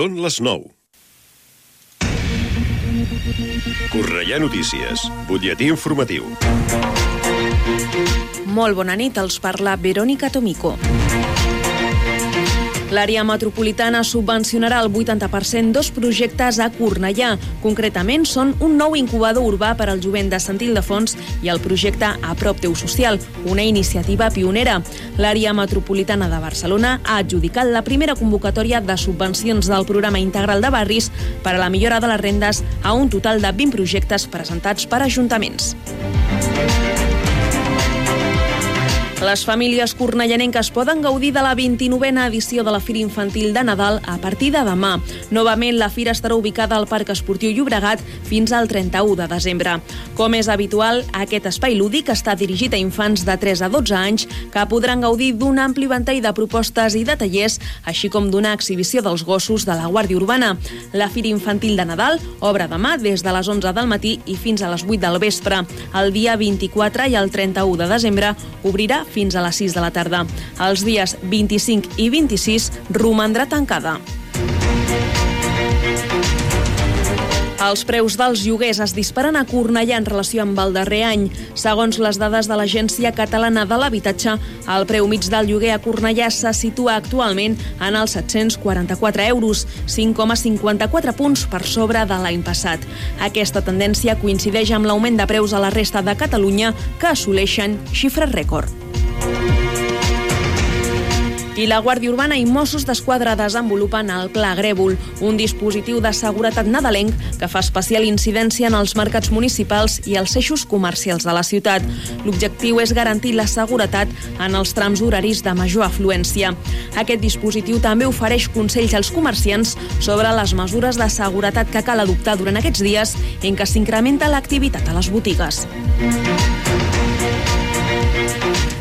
Són les 9. Correia Notícies, butlletí informatiu. Molt bona nit, els parla Verònica Tomico. L'àrea metropolitana subvencionarà el 80% dos projectes a Cornellà. Concretament, són un nou incubador urbà per al jovent de Sant Ildefons i el projecte A Prop Teu Social, una iniciativa pionera. L'àrea metropolitana de Barcelona ha adjudicat la primera convocatòria de subvencions del programa integral de barris per a la millora de les rendes a un total de 20 projectes presentats per ajuntaments. Les famílies cornellanenques poden gaudir de la 29a edició de la Fira Infantil de Nadal a partir de demà. Novament, la fira estarà ubicada al Parc Esportiu Llobregat fins al 31 de desembre. Com és habitual, aquest espai lúdic està dirigit a infants de 3 a 12 anys que podran gaudir d'un ampli ventall de propostes i de tallers, així com d'una exhibició dels gossos de la Guàrdia Urbana. La Fira Infantil de Nadal obre demà des de les 11 del matí i fins a les 8 del vespre. El dia 24 i el 31 de desembre obrirà fins a les 6 de la tarda. Els dies 25 i 26 romandrà tancada. Els preus dels lloguers es disparen a Cornellà en relació amb el darrer any. Segons les dades de l'Agència Catalana de l'Habitatge, el preu mig del lloguer a Cornellà se situa actualment en els 744 euros, 5,54 punts per sobre de l'any passat. Aquesta tendència coincideix amb l'augment de preus a la resta de Catalunya, que assoleixen xifres rècord. I la Guàrdia Urbana i Mossos d'Esquadra desenvolupen el Pla Grèvol, un dispositiu de seguretat nadalenc que fa especial incidència en els mercats municipals i els eixos comercials de la ciutat. L'objectiu és garantir la seguretat en els trams horaris de major afluència. Aquest dispositiu també ofereix consells als comerciants sobre les mesures de seguretat que cal adoptar durant aquests dies en què s'incrementa l'activitat a les botigues.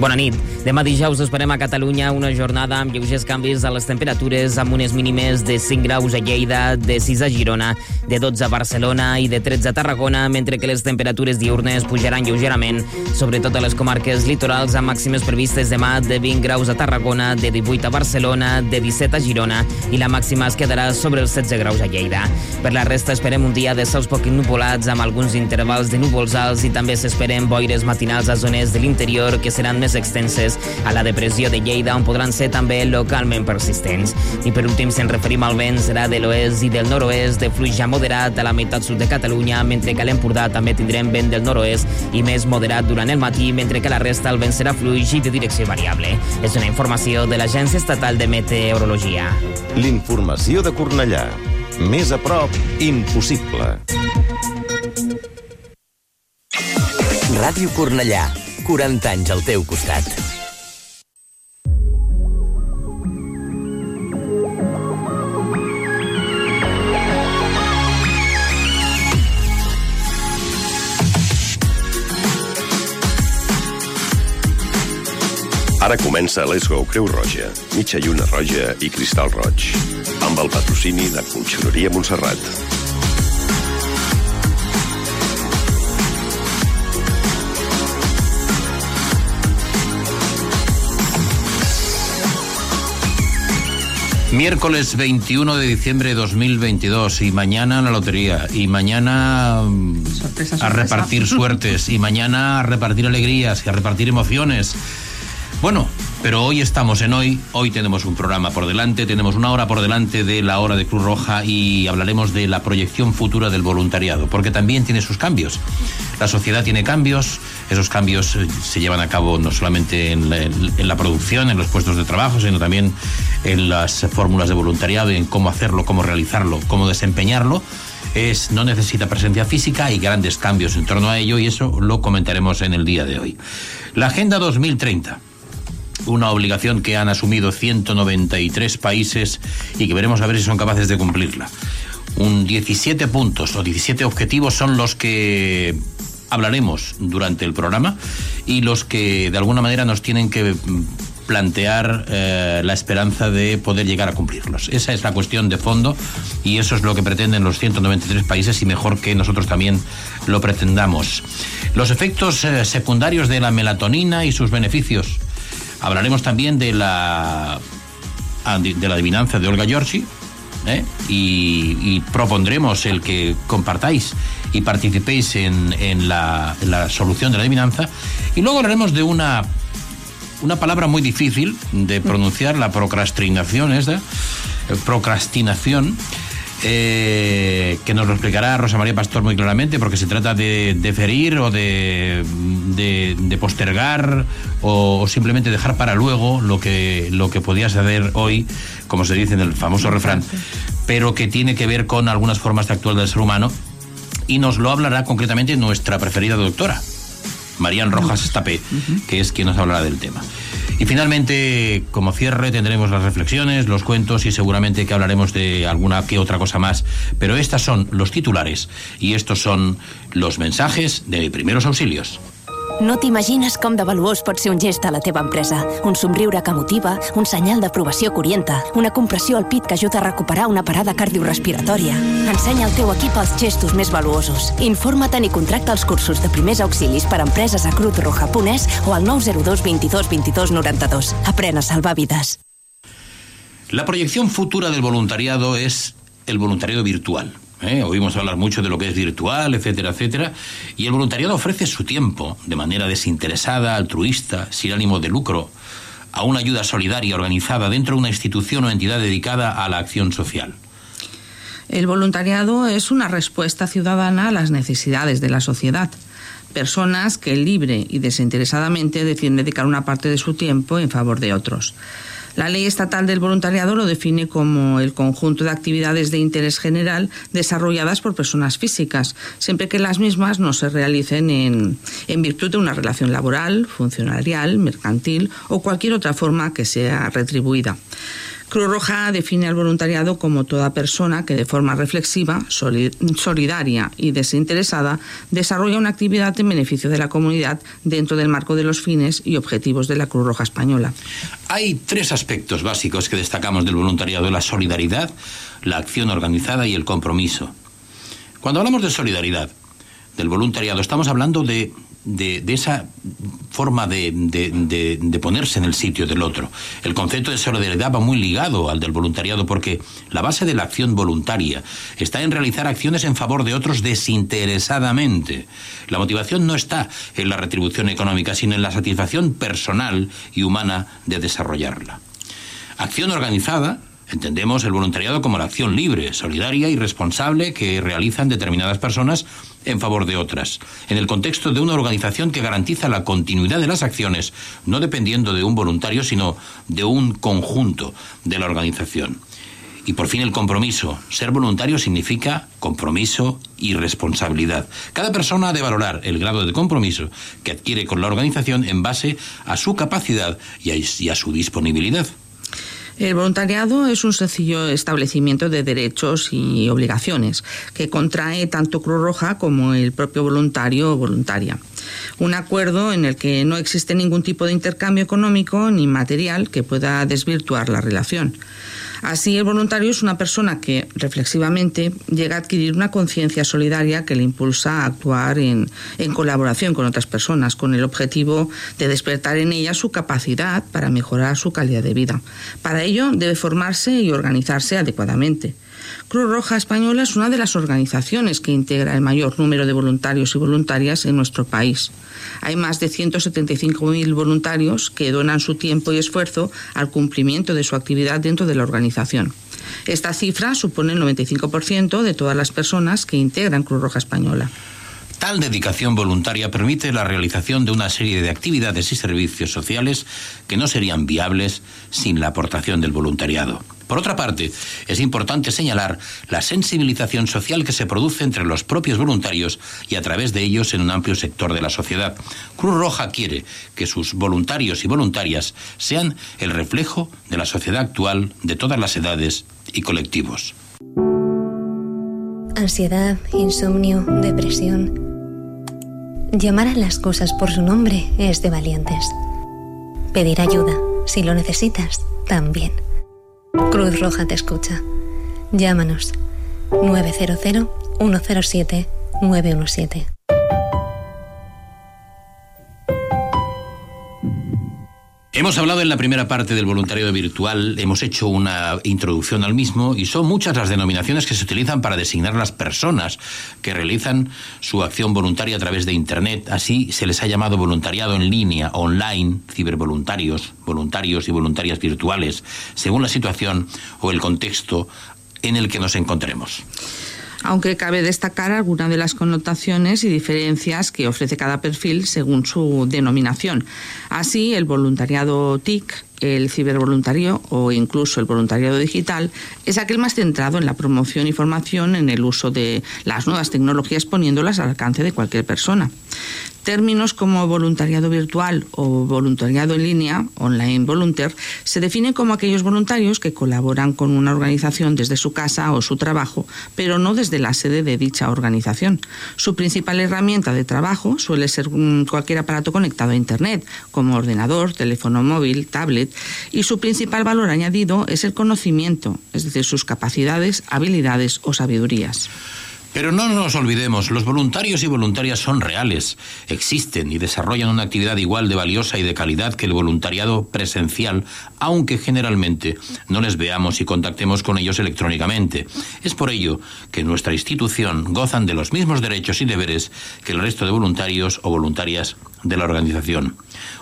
Bona nit. Demà dijous esperem a Catalunya una jornada amb lleugers canvis a les temperatures, amb unes mínimes de 5 graus a Lleida, de 6 a Girona, de 12 a Barcelona i de 13 a Tarragona, mentre que les temperatures diurnes pujaran lleugerament, sobretot a les comarques litorals, amb màximes previstes demà de 20 graus a Tarragona, de 18 a Barcelona, de 17 a Girona i la màxima es quedarà sobre els 16 graus a Lleida. Per la resta esperem un dia de cels poc nupolats amb alguns intervals de núvols alts i també s'esperen boires matinals a zones de l'interior que seran més extenses a la depressió de Lleida, on podran ser també localment persistents. I per últim, si ens referim al vent, serà de l'oest i del nord-oest, de fluix ja moderat a la meitat sud de Catalunya, mentre que a l'Empordà també tindrem vent del nord-oest i més moderat durant el matí, mentre que a la resta el vent serà fluix i de direcció variable. És una informació de l'Agència Estatal de Meteorologia. L'informació de Cornellà. Més a prop, impossible. Ràdio Cornellà, 40 anys al teu costat. Ara comença Let's Go Creu Roja, mitja lluna roja i cristal roig, amb el patrocini de Conxeroria Montserrat. Miércoles 21 de diciembre de 2022 y mañana la lotería y mañana Sorpresa, a repartir suertes y mañana a repartir alegrías y a repartir emociones. Bueno, pero hoy estamos en hoy, hoy tenemos un programa por delante, tenemos una hora por delante de la hora de Cruz Roja y hablaremos de la proyección futura del voluntariado, porque también tiene sus cambios. La sociedad tiene cambios, esos cambios eh, se llevan a cabo no solamente en la, producción, en los puestos de trabajo, sino también en las fórmulas de voluntariado y en cómo hacerlo, cómo realizarlo, cómo desempeñarlo es no necesita presencia física, hay grandes cambios en torno a ello y eso lo comentaremos en el día de hoy. La Agenda 2030 una obligación que han asumido 193 países y que veremos a ver si son capaces de cumplirla. Un 17 puntos o 17 objetivos son los que hablaremos durante el programa y los que de alguna manera nos tienen que plantear eh, la esperanza de poder llegar a cumplirlos. Esa es la cuestión de fondo y eso es lo que pretenden los 193 países y mejor que nosotros también lo pretendamos. Los efectos eh, secundarios de la melatonina y sus beneficios. Hablaremos también de la, de la adivinanza de Olga Giorgi ¿eh? y, propondremos el que compartáis y participéis en, en, la, en la solución de la adivinanza. Y luego hablaremos de una una palabra muy difícil de pronunciar, la procrastinación, esta, eh, procrastinación. Eh, que nos lo explicará Rosa María Pastor muy claramente, porque se trata de deferir o de, de, postergar o, simplemente dejar para luego lo que, lo que podías hacer hoy, como se dice en el famoso refrán, pero que tiene que ver con algunas formas de actuar del ser humano y nos lo hablará concretamente nuestra preferida doctora, Marían Rojas Estapé, que es quien nos hablará del tema. Y finalmente, como cierre, tendremos las reflexiones, los cuentos y seguramente que hablaremos de alguna que otra cosa más. Pero estas son los titulares y estos son los mensajes de primeros auxilios. No t'imagines com de valuós pot ser un gest a la teva empresa. Un somriure que motiva, un senyal d'aprovació que orienta, una compressió al pit que ajuda a recuperar una parada cardiorrespiratòria. Ensenya al teu equip els gestos més valuosos. Informa't i contracta els cursos de primers auxilis per a empreses a Crut Roja Punès o al 902 22 22 92. Aprèn a salvar vides. La proyección futura del voluntariado es el voluntariado virtual. ¿Eh? Oímos hablar mucho de lo que es virtual, etcétera, etcétera. Y el voluntariado ofrece su tiempo de manera desinteresada, altruista, sin ánimo de lucro, a una ayuda solidaria organizada dentro de una institución o entidad dedicada a la acción social. El voluntariado es una respuesta ciudadana a las necesidades de la sociedad. Personas que libre y desinteresadamente deciden dedicar una parte de su tiempo en favor de otros. La ley estatal del voluntariado lo define como el conjunto de actividades de interés general desarrolladas por personas físicas, siempre que las mismas no se realicen en, virtud de una relación laboral, funcionarial, mercantil o cualquier otra forma que sea retribuida. Cruz Roja define al voluntariado como toda persona que de forma reflexiva, solidaria y desinteresada desarrolla una actividad en beneficio de la comunidad dentro del marco de los fines y objetivos de la Cruz Roja Española. Hay tres aspectos básicos que destacamos del voluntariado, la solidaridad, la acción organizada y el compromiso. Cuando hablamos de solidaridad, del voluntariado, estamos hablando de de, esa forma de, de, ponerse en el sitio del otro. El concepto de solidaridad va muy ligado al del voluntariado porque la base de la acción voluntaria está en realizar acciones en favor de otros desinteresadamente. La motivación no está en la retribución económica, sino en la satisfacción personal y humana de desarrollarla. Acción organizada Entendemos el voluntariado como la acción libre, solidaria y responsable que realizan determinadas personas en favor de otras, en el contexto de una organización que garantiza la continuidad de las acciones, no dependiendo de un voluntario, sino de un conjunto de la organización. Y por fin el compromiso. Ser voluntario significa compromiso y responsabilidad. Cada persona ha de valorar el grado de compromiso que adquiere con la organización en base a su capacidad y a, su disponibilidad. El voluntariado es un sencillo establecimiento de derechos y obligaciones que contrae tanto Cruz Roja como el propio voluntario o voluntaria. Un acuerdo en el que no existe ningún tipo de intercambio económico ni material que pueda desvirtuar la relación. Así, el voluntario es una persona que reflexivamente llega a adquirir una conciencia solidaria que le impulsa a actuar en, en, colaboración con otras personas, con el objetivo de despertar en ella su capacidad para mejorar su calidad de vida. Para ello, debe formarse y organizarse adecuadamente. Cruz Roja Española es una de las organizaciones que integra el mayor número de voluntarios y voluntarias en nuestro país. Hay más de 175.000 voluntarios que donan su tiempo y esfuerzo al cumplimiento de su actividad dentro de la organización. Esta cifra supone el 95% de todas las personas que integran Cruz Roja Española. Tal dedicación voluntaria permite la realización de una serie de actividades y servicios sociales que no serían viables sin la aportación del voluntariado. Por otra parte, es importante señalar la sensibilización social que se produce entre los propios voluntarios y a través de ellos en un amplio sector de la sociedad. Cruz Roja quiere que sus voluntarios y voluntarias sean el reflejo de la sociedad actual de todas las edades y colectivos. Ansiedad, insomnio, depresión. Llamar a las cosas por su nombre es de valientes. Pedir ayuda, si lo necesitas, también. Cruz Roja te escucha. Llámanos 900 107 917. Hemos hablado en la primera parte del voluntariado virtual, hemos hecho una introducción al mismo y son muchas las denominaciones que se utilizan para designar las personas que realizan su acción voluntaria a través de Internet. Así se les ha llamado voluntariado en línea, online, cibervoluntarios, voluntarios y voluntarias virtuales, según la situación o el contexto en el que nos encontremos aunque cabe destacar algunas de las connotaciones y diferencias que ofrece cada perfil según su denominación. Así, el voluntariado TIC el cibervoluntario o incluso el voluntariado digital es aquel más centrado en la promoción y formación en el uso de las nuevas tecnologías poniéndolas al alcance de cualquier persona. Términos como voluntariado virtual o voluntariado en línea, online volunteer, se definen como aquellos voluntarios que colaboran con una organización desde su casa o su trabajo, pero no desde la sede de dicha organización. Su principal herramienta de trabajo suele ser mm, cualquier aparato conectado a Internet, como ordenador, teléfono móvil, tablet, y su principal valor añadido es el conocimiento, es decir, sus capacidades, habilidades o sabidurías. Pero no nos olvidemos, los voluntarios y voluntarias son reales, existen y desarrollan una actividad igual de valiosa y de calidad que el voluntariado presencial, aunque generalmente no les veamos y contactemos con ellos electrónicamente. Es por ello que en nuestra institución gozan de los mismos derechos y deberes que el resto de voluntarios o voluntarias de la organización.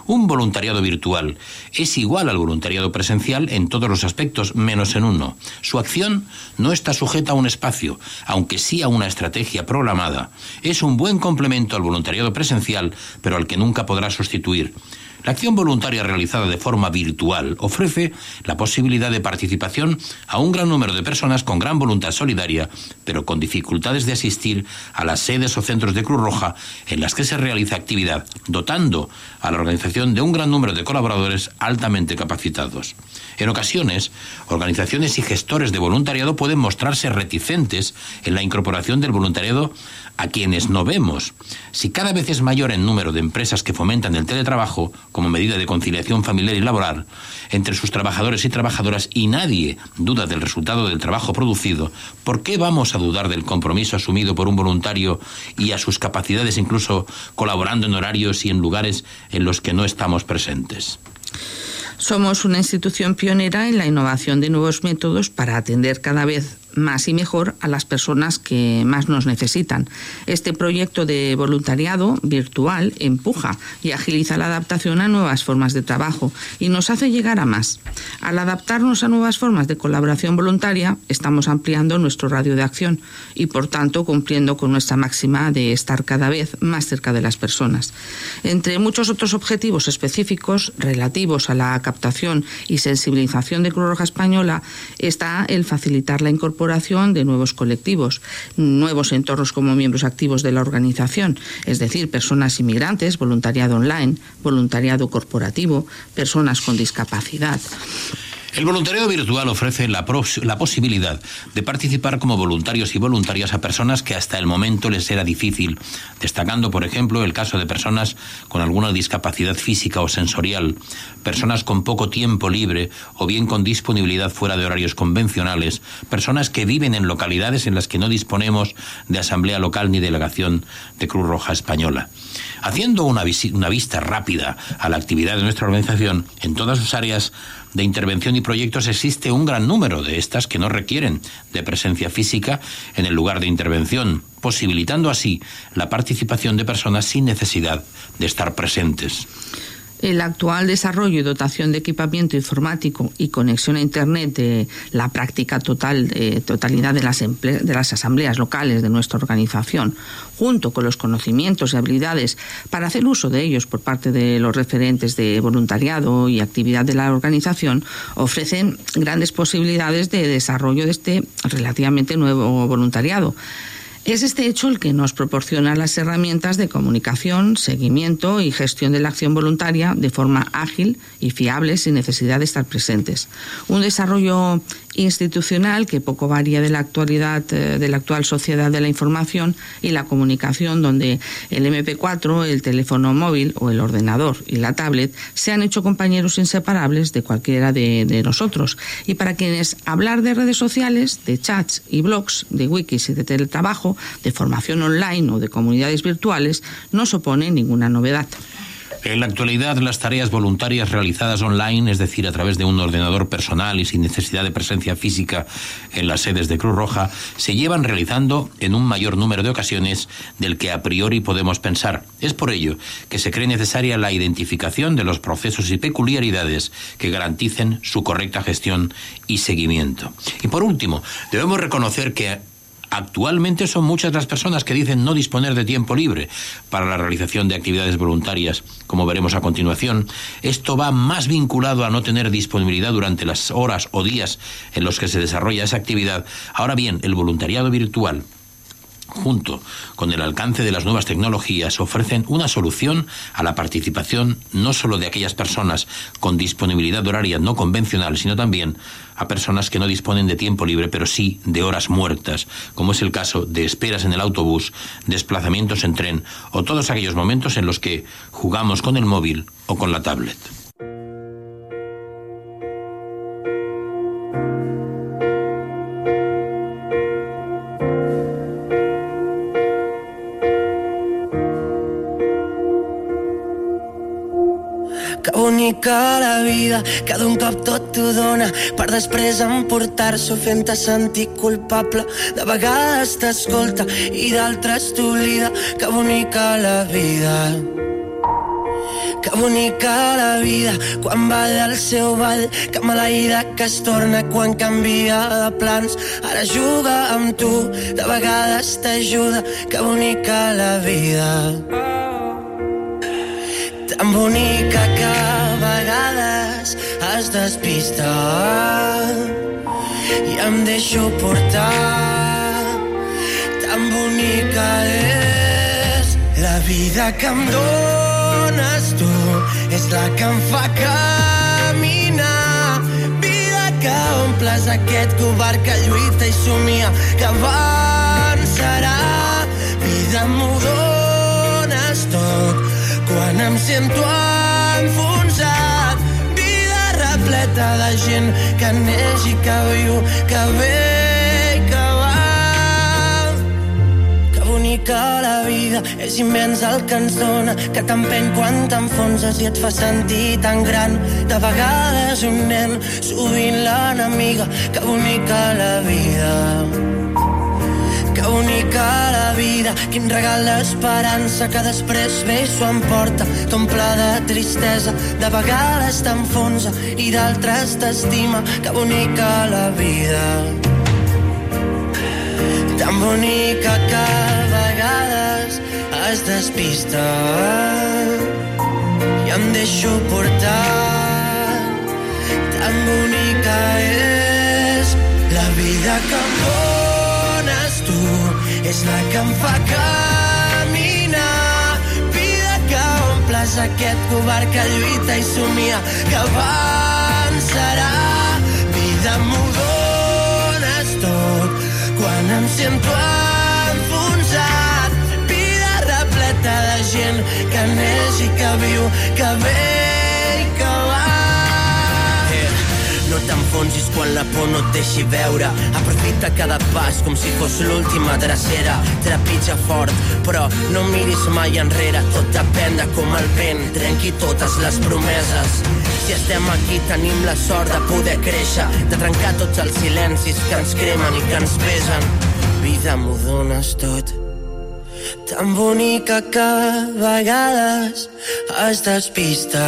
Un voluntariado virtual es igual al voluntariado presencial en todos los aspectos, menos en uno. Su acción no está sujeta a un espacio, aunque sí a una estrategia programada. Es un buen complemento al voluntariado presencial, pero al que nunca podrá sustituir. La acción voluntaria realizada de forma virtual ofrece la posibilidad de participación a un gran número de personas con gran voluntad solidaria, pero con dificultades de asistir a las sedes o centros de Cruz Roja en las que se realiza actividad, dotando a la organización de un gran número de colaboradores altamente capacitados. En ocasiones, organizaciones y gestores de voluntariado pueden mostrarse reticentes en la incorporación del voluntariado a quienes no vemos. Si cada vez es mayor el número de empresas que fomentan el teletrabajo como medida de conciliación familiar y laboral entre sus trabajadores y trabajadoras y nadie duda del resultado del trabajo producido, ¿por qué vamos a dudar del compromiso asumido por un voluntario y a sus capacidades incluso colaborando en horarios y en lugares en los que no estamos presentes? Somos una institución pionera en la innovación de nuevos métodos para atender cada vez más y mejor a las personas que más nos necesitan. Este proyecto de voluntariado virtual empuja y agiliza la adaptación a nuevas formas de trabajo y nos hace llegar a más. Al adaptarnos a nuevas formas de colaboración voluntaria, estamos ampliando nuestro radio de acción y, por tanto, cumpliendo con nuestra máxima de estar cada vez más cerca de las personas. Entre muchos otros objetivos específicos relativos a la captación y sensibilización de Cruz Roja Española está el facilitar la incorporación de nuevos colectivos, nuevos entornos como miembros activos de la organización, es decir, personas inmigrantes, voluntariado online, voluntariado corporativo, personas con discapacidad. El voluntariado virtual ofrece la, posibilidad de participar como voluntarios y voluntarias a personas que hasta el momento les era difícil, destacando, por ejemplo, el caso de personas con alguna discapacidad física o sensorial, personas con poco tiempo libre o bien con disponibilidad fuera de horarios convencionales, personas que viven en localidades en las que no disponemos de asamblea local ni delegación de Cruz Roja Española. Haciendo una, una vista rápida a la actividad de nuestra organización en todas sus áreas, de intervención y proyectos existe un gran número de estas que no requieren de presencia física en el lugar de intervención, posibilitando así la participación de personas sin necesidad de estar presentes el actual desarrollo y dotación de equipamiento informático y conexión a Internet de la práctica total, de totalidad de las, de las asambleas locales de nuestra organización, junto con los conocimientos y habilidades para hacer uso de ellos por parte de los referentes de voluntariado y actividad de la organización, ofrecen grandes posibilidades de desarrollo de este relativamente nuevo voluntariado Es este hecho el que nos proporciona las herramientas de comunicación, seguimiento y gestión de la acción voluntaria de forma ágil y fiable sin necesidad de estar presentes. Un desarrollo institucional que poco varía de la actualidad eh, de la actual sociedad de la información y la comunicación donde el MP4, el teléfono móvil o el ordenador y la tablet se han hecho compañeros inseparables de cualquiera de, de nosotros y para quienes hablar de redes sociales, de chats y blogs, de wikis y de teletrabajo, de formación online o de comunidades virtuales no supone ninguna novedad. En la actualidad, las tareas voluntarias realizadas online, es decir, a través de un ordenador personal y sin necesidad de presencia física en las sedes de Cruz Roja, se llevan realizando en un mayor número de ocasiones del que a priori podemos pensar. Es por ello que se cree necesaria la identificación de los procesos y peculiaridades que garanticen su correcta gestión y seguimiento. Y por último, debemos reconocer que Actualmente son muchas las personas que dicen no disponer de tiempo libre para la realización de actividades voluntarias, como veremos a continuación. Esto va más vinculado a no tener disponibilidad durante las horas o días en los que se desarrolla esa actividad. Ahora bien, el voluntariado virtual junto con el alcance de las nuevas tecnologías, ofrecen una solución a la participación no solo de aquellas personas con disponibilidad horaria no convencional, sino también a personas que no disponen de tiempo libre, pero sí de horas muertas, como es el caso de esperas en el autobús, desplazamientos en tren o todos aquellos momentos en los que jugamos con el móvil o con la tablet. Bonica la vida, que d'un cop tot t'ho dona per després emportar-s'ho fent-te sentir culpable. De vegades t'escolta i d'altres t'oblida. Que bonica la vida. Que bonica la vida quan va del seu ball, que maleïda que es torna quan canvia de plans. Ara juga amb tu, de vegades t'ajuda, que bonica la vida. Tan bonica que a vegades es despista i em deixo portar. Tan bonica és la vida que em dones tu, és la que em fa caminar. Vida que omples aquest covard que lluita i somia, que avançarà. Vida m'ho dones tot, quan em sento enfonsat. Vida repleta de gent que neix i que viu, que ve i que va. Que bonica la vida, és immens el que ens dona, que t'empeny quan t'enfonses i et fa sentir tan gran. De vegades un nen, sovint l'enemiga, que bonica la vida. Que bonica la vida, quin regal d'esperança que després ve i s'ho emporta, t'omple de tristesa, de vegades t'enfonsa i d'altres t'estima. Que bonica la vida, tan bonica que a vegades es despista. I em deixo portar. Tan bonica és la vida que em tu, és la que em fa caminar. Vida que omples aquest covard que lluita i somia, que avançarà. Vida m'ho dones tot, quan em sento enfonsat. Vida repleta de gent que neix i que viu, que ve t'enfonsis quan la por no et deixi veure. Aprofita cada pas com si fos l'última drecera. Trepitja fort, però no miris mai enrere. Tot depèn de com el vent trenqui totes les promeses. Si estem aquí tenim la sort de poder créixer, de trencar tots els silencis que ens cremen i que ens pesen. Vida, m'ho dones tot. Tan bonica que a vegades es despista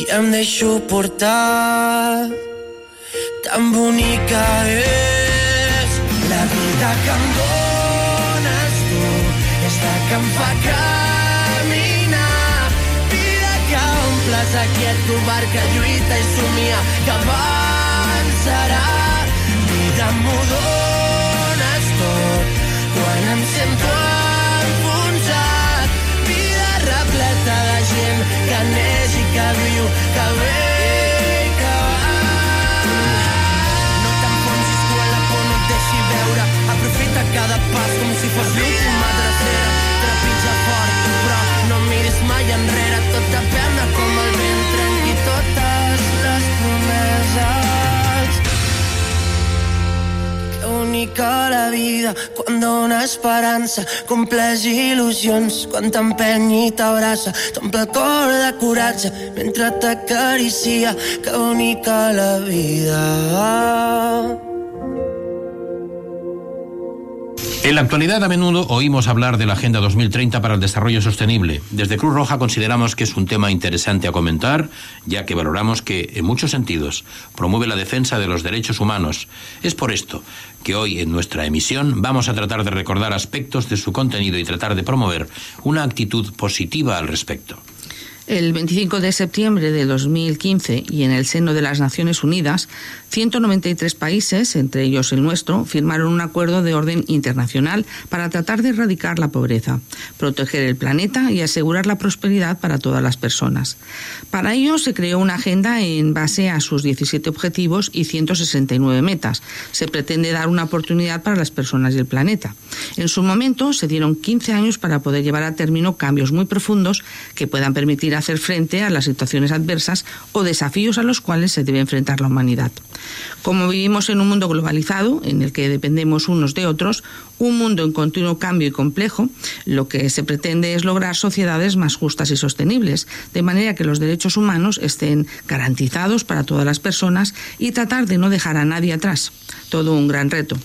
i em deixo portar. Tan bonica és la vida que em dones tu és la que em fa caminar. Vida que omples aquest bar que lluita i somia que avançarà. Vida m'ho dones tot quan em sento enfonsat. Vida repleta de gent que anem Calil, Calil. Bonica la vida quan dona esperança, compleix il·lusions quan t'empeny i t'abraça, t'omple el cor de coratge mentre t'acaricia, que bonica la vida. En la actualidad a menudo oímos hablar de la Agenda 2030 para el Desarrollo Sostenible. Desde Cruz Roja consideramos que es un tema interesante a comentar, ya que valoramos que, en muchos sentidos, promueve la defensa de los derechos humanos. Es por esto que hoy en nuestra emisión vamos a tratar de recordar aspectos de su contenido y tratar de promover una actitud positiva al respecto. El 25 de septiembre de 2015 y en el seno de las Naciones Unidas, 193 países, entre ellos el nuestro, firmaron un acuerdo de orden internacional para tratar de erradicar la pobreza, proteger el planeta y asegurar la prosperidad para todas las personas. Para ello se creó una agenda en base a sus 17 objetivos y 169 metas. Se pretende dar una oportunidad para las personas y el planeta. En su momento se dieron 15 años para poder llevar a término cambios muy profundos que puedan permitir hacer frente a las situaciones adversas o desafíos a los cuales se debe enfrentar la humanidad. Como vivimos en un mundo globalizado, en el que dependemos unos de otros, un mundo en continuo cambio y complejo, lo que se pretende es lograr sociedades más justas y sostenibles, de manera que los derechos humanos estén garantizados para todas las personas y tratar de no dejar a nadie atrás. Todo un gran reto.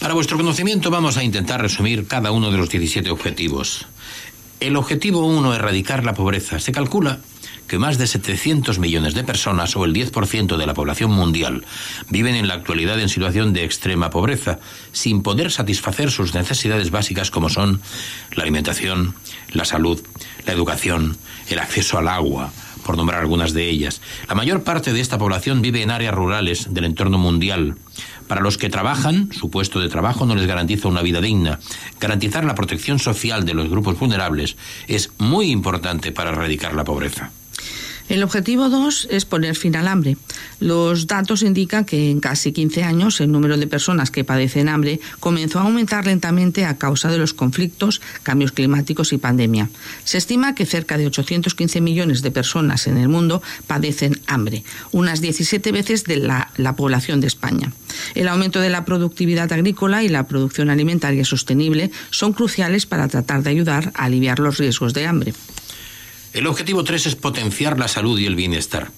Para vuestro conocimiento vamos a intentar resumir cada uno de los 17 objetivos. El objetivo 1, erradicar la pobreza, se calcula que más de 700 millones de personas, o el 10% de la población mundial, viven en la actualidad en situación de extrema pobreza, sin poder satisfacer sus necesidades básicas como son la alimentación, la salud, la educación, el acceso al agua, por nombrar algunas de ellas. La mayor parte de esta población vive en áreas rurales del entorno mundial. Para los que trabajan, su puesto de trabajo no les garantiza una vida digna. Garantizar la protección social de los grupos vulnerables es muy importante para erradicar la pobreza. El objetivo 2 es poner fin al hambre. Los datos indican que en casi 15 años el número de personas que padecen hambre comenzó a aumentar lentamente a causa de los conflictos, cambios climáticos y pandemia. Se estima que cerca de 815 millones de personas en el mundo padecen hambre, unas 17 veces de la, la población de España. El aumento de la productividad agrícola y la producción alimentaria sostenible son cruciales para tratar de ayudar a aliviar los riesgos de hambre. El objetivo 3 es potenciar la salud y el bienestar.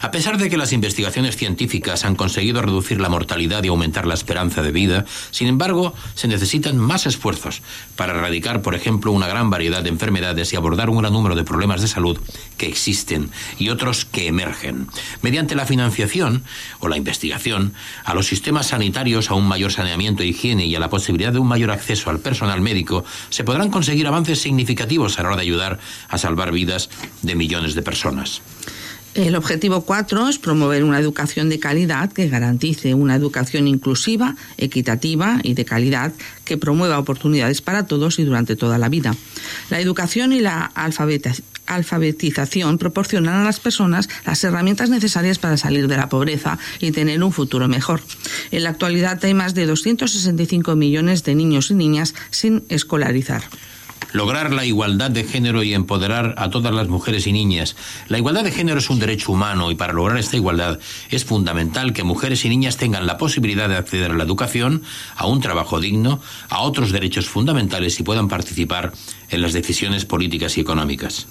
A pesar de que las investigaciones científicas han conseguido reducir la mortalidad y aumentar la esperanza de vida, sin embargo, se necesitan más esfuerzos para erradicar, por ejemplo, una gran variedad de enfermedades y abordar un gran número de problemas de salud que existen y otros que emergen. Mediante la financiación o la investigación, a los sistemas sanitarios, a un mayor saneamiento e higiene y a la posibilidad de un mayor acceso al personal médico, se podrán conseguir avances significativos a la hora de ayudar a salvar vidas de millones de personas. El objetivo 4 es promover una educación de calidad que garantice una educación inclusiva, equitativa y de calidad que promueva oportunidades para todos y durante toda la vida. La educación y la alfabetización proporcionan a las personas las herramientas necesarias para salir de la pobreza y tener un futuro mejor. En la actualidad hay más de 265 millones de niños y niñas sin escolarizar lograr la igualdad de género y empoderar a todas las mujeres y niñas. La igualdad de género es un derecho humano y para lograr esta igualdad es fundamental que mujeres y niñas tengan la posibilidad de acceder a la educación, a un trabajo digno, a otros derechos fundamentales y puedan participar en las decisiones políticas y económicas.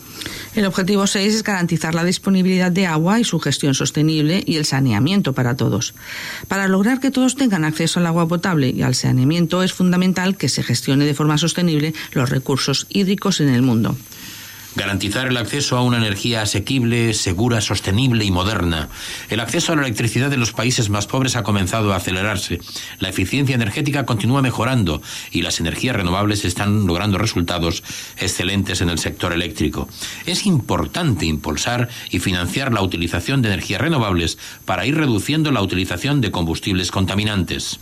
El objetivo 6 es garantizar la disponibilidad de agua y su gestión sostenible y el saneamiento para todos. Para lograr que todos tengan acceso al agua potable y al saneamiento es fundamental que se gestione de forma sostenible los recursos hídricos en el mundo. Garantizar el acceso a una energía asequible, segura, sostenible y moderna. El acceso a la electricidad de los países más pobres ha comenzado a acelerarse. La eficiencia energética continúa mejorando y las energías renovables están logrando resultados excelentes en el sector eléctrico. Es importante impulsar y financiar la utilización de energías renovables para ir reduciendo la utilización de combustibles contaminantes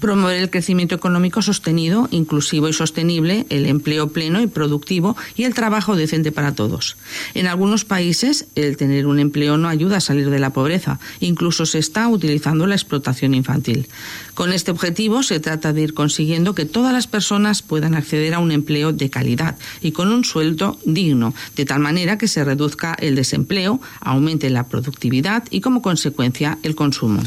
promover el crecimiento económico sostenido, inclusivo y sostenible, el empleo pleno y productivo y el trabajo decente para todos. En algunos países, el tener un empleo no ayuda a salir de la pobreza, incluso se está utilizando la explotación infantil. Con este objetivo se trata de ir consiguiendo que todas las personas puedan acceder a un empleo de calidad y con un sueldo digno, de tal manera que se reduzca el desempleo, aumente la productividad y como consecuencia el consumo.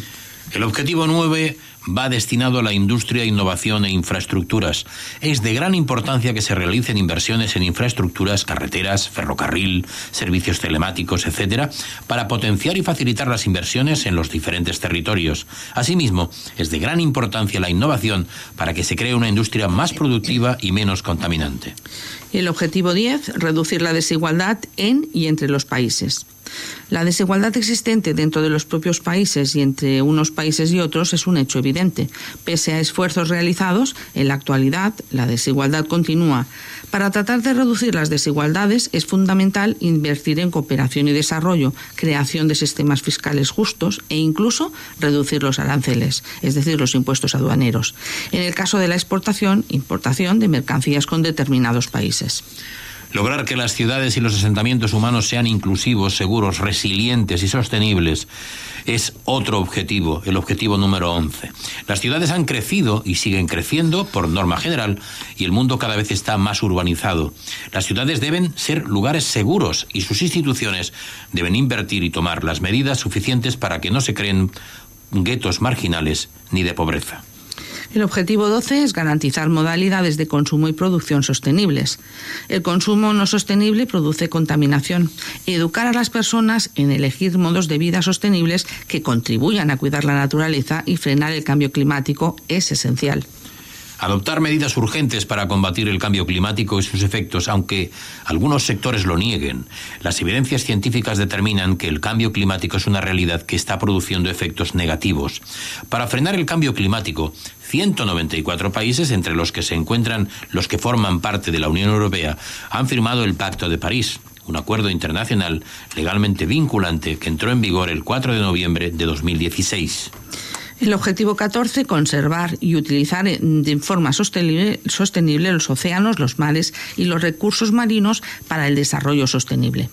El objetivo 9 va destinado a la industria, innovación e infraestructuras. Es de gran importancia que se realicen inversiones en infraestructuras, carreteras, ferrocarril, servicios telemáticos, etc., para potenciar y facilitar las inversiones en los diferentes territorios. Asimismo, es de gran importancia la innovación para que se cree una industria más productiva y menos contaminante. El objetivo 10, reducir la desigualdad en y entre los países. La desigualdad existente dentro de los propios países y entre unos países y otros es un hecho evidente. Pese a esfuerzos realizados, en la actualidad la desigualdad continúa. Para tratar de reducir las desigualdades es fundamental invertir en cooperación y desarrollo, creación de sistemas fiscales justos e incluso reducir los aranceles, es decir, los impuestos aduaneros. En el caso de la exportación, importación de mercancías con determinados países. Lograr que las ciudades y los asentamientos humanos sean inclusivos, seguros, resilientes y sostenibles es otro objetivo, el objetivo número 11. Las ciudades han crecido y siguen creciendo por norma general y el mundo cada vez está más urbanizado. Las ciudades deben ser lugares seguros y sus instituciones deben invertir y tomar las medidas suficientes para que no se creen guetos marginales ni de pobreza. El objetivo 12 es garantizar modalidades de consumo y producción sostenibles. El consumo no sostenible produce contaminación. Educar a las personas en elegir modos de vida sostenibles que contribuyan a cuidar la naturaleza y frenar el cambio climático es esencial. Adoptar medidas urgentes para combatir el cambio climático y sus efectos, aunque algunos sectores lo nieguen. Las evidencias científicas determinan que el cambio climático es una realidad que está produciendo efectos negativos. Para frenar el cambio climático, 194 países, entre los que se encuentran los que forman parte de la Unión Europea, han firmado el Pacto de París, un acuerdo internacional legalmente vinculante que entró en vigor el 4 de noviembre de 2016. El objetivo 14, conservar y utilizar de forma sostenible, los océanos, los mares y los recursos marinos para el desarrollo sostenible.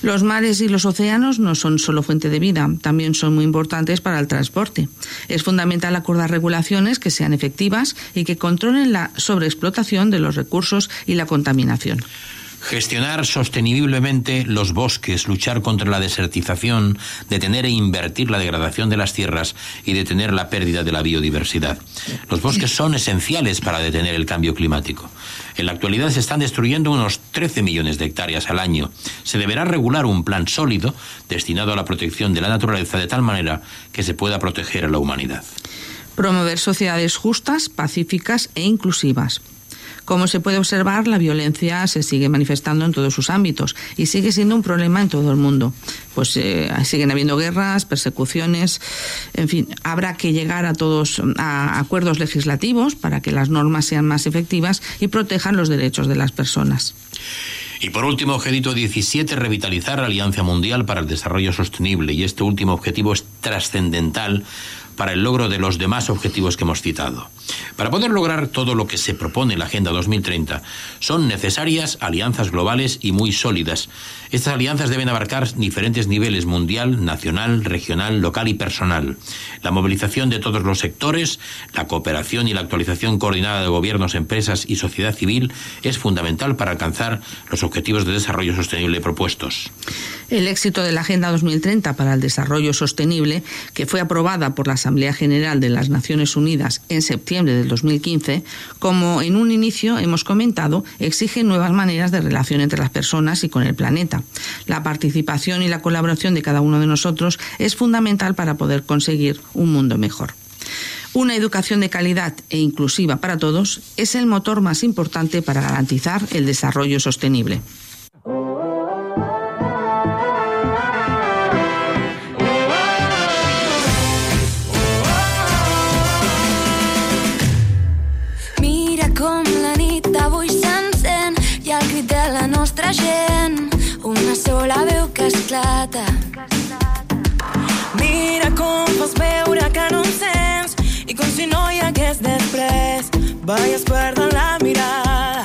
Los mares y los océanos no son solo fuente de vida, también son muy importantes para el transporte. Es fundamental acordar regulaciones que sean efectivas y que controlen la sobreexplotación de los recursos y la contaminación. Gestionar sosteniblemente los bosques, luchar contra la desertización, detener e invertir la degradación de las tierras y detener la pérdida de la biodiversidad. Los bosques son esenciales para detener el cambio climático. En la actualidad se están destruyendo unos 13 millones de hectáreas al año. Se deberá regular un plan sólido destinado a la protección de la naturaleza de tal manera que se pueda proteger a la humanidad. Promover sociedades justas, pacíficas e inclusivas. Como se puede observar, la violencia se sigue manifestando en todos sus ámbitos y sigue siendo un problema en todo el mundo. Pues eh, siguen habiendo guerras, persecuciones, en fin, habrá que llegar a todos a acuerdos legislativos para que las normas sean más efectivas y protejan los derechos de las personas. Y por último, objetivo 17, revitalizar la Alianza Mundial para el Desarrollo Sostenible. Y este último objetivo es trascendental para el logro de los demás objetivos que hemos citado. Para poder lograr todo lo que se propone en la Agenda 2030, son necesarias alianzas globales y muy sólidas. Estas alianzas deben abarcar diferentes niveles mundial, nacional, regional, local y personal. La movilización de todos los sectores, la cooperación y la actualización coordinada de gobiernos, empresas y sociedad civil es fundamental para alcanzar los objetivos de desarrollo sostenible propuestos. El éxito de la Agenda 2030 para el Desarrollo Sostenible, que fue aprobada por la Asamblea General de las Naciones Unidas en septiembre del 2015, como en un inicio hemos comentado, exige nuevas maneras de relación entre las personas y con el planeta. La participación y la colaboración de cada uno de nosotros es fundamental para poder conseguir un mundo mejor. Una educación de calidad e inclusiva para todos es el motor más importante para garantizar el desarrollo sostenible. I com si no hi hagués després veies perdre la mirada.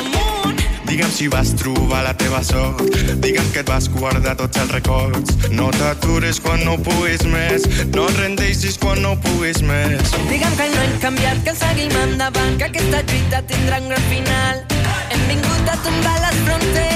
Amunt! Digue'm si vas trobar la teva sort. Digue'm que et vas guardar tots els records. No t'atures quan no puguis més. No et rendeixis quan no puguis més. Digue'm que no hem canviat, que seguim endavant, que aquesta lluita tindrà un gran final. Hem vingut a tombar les fronteres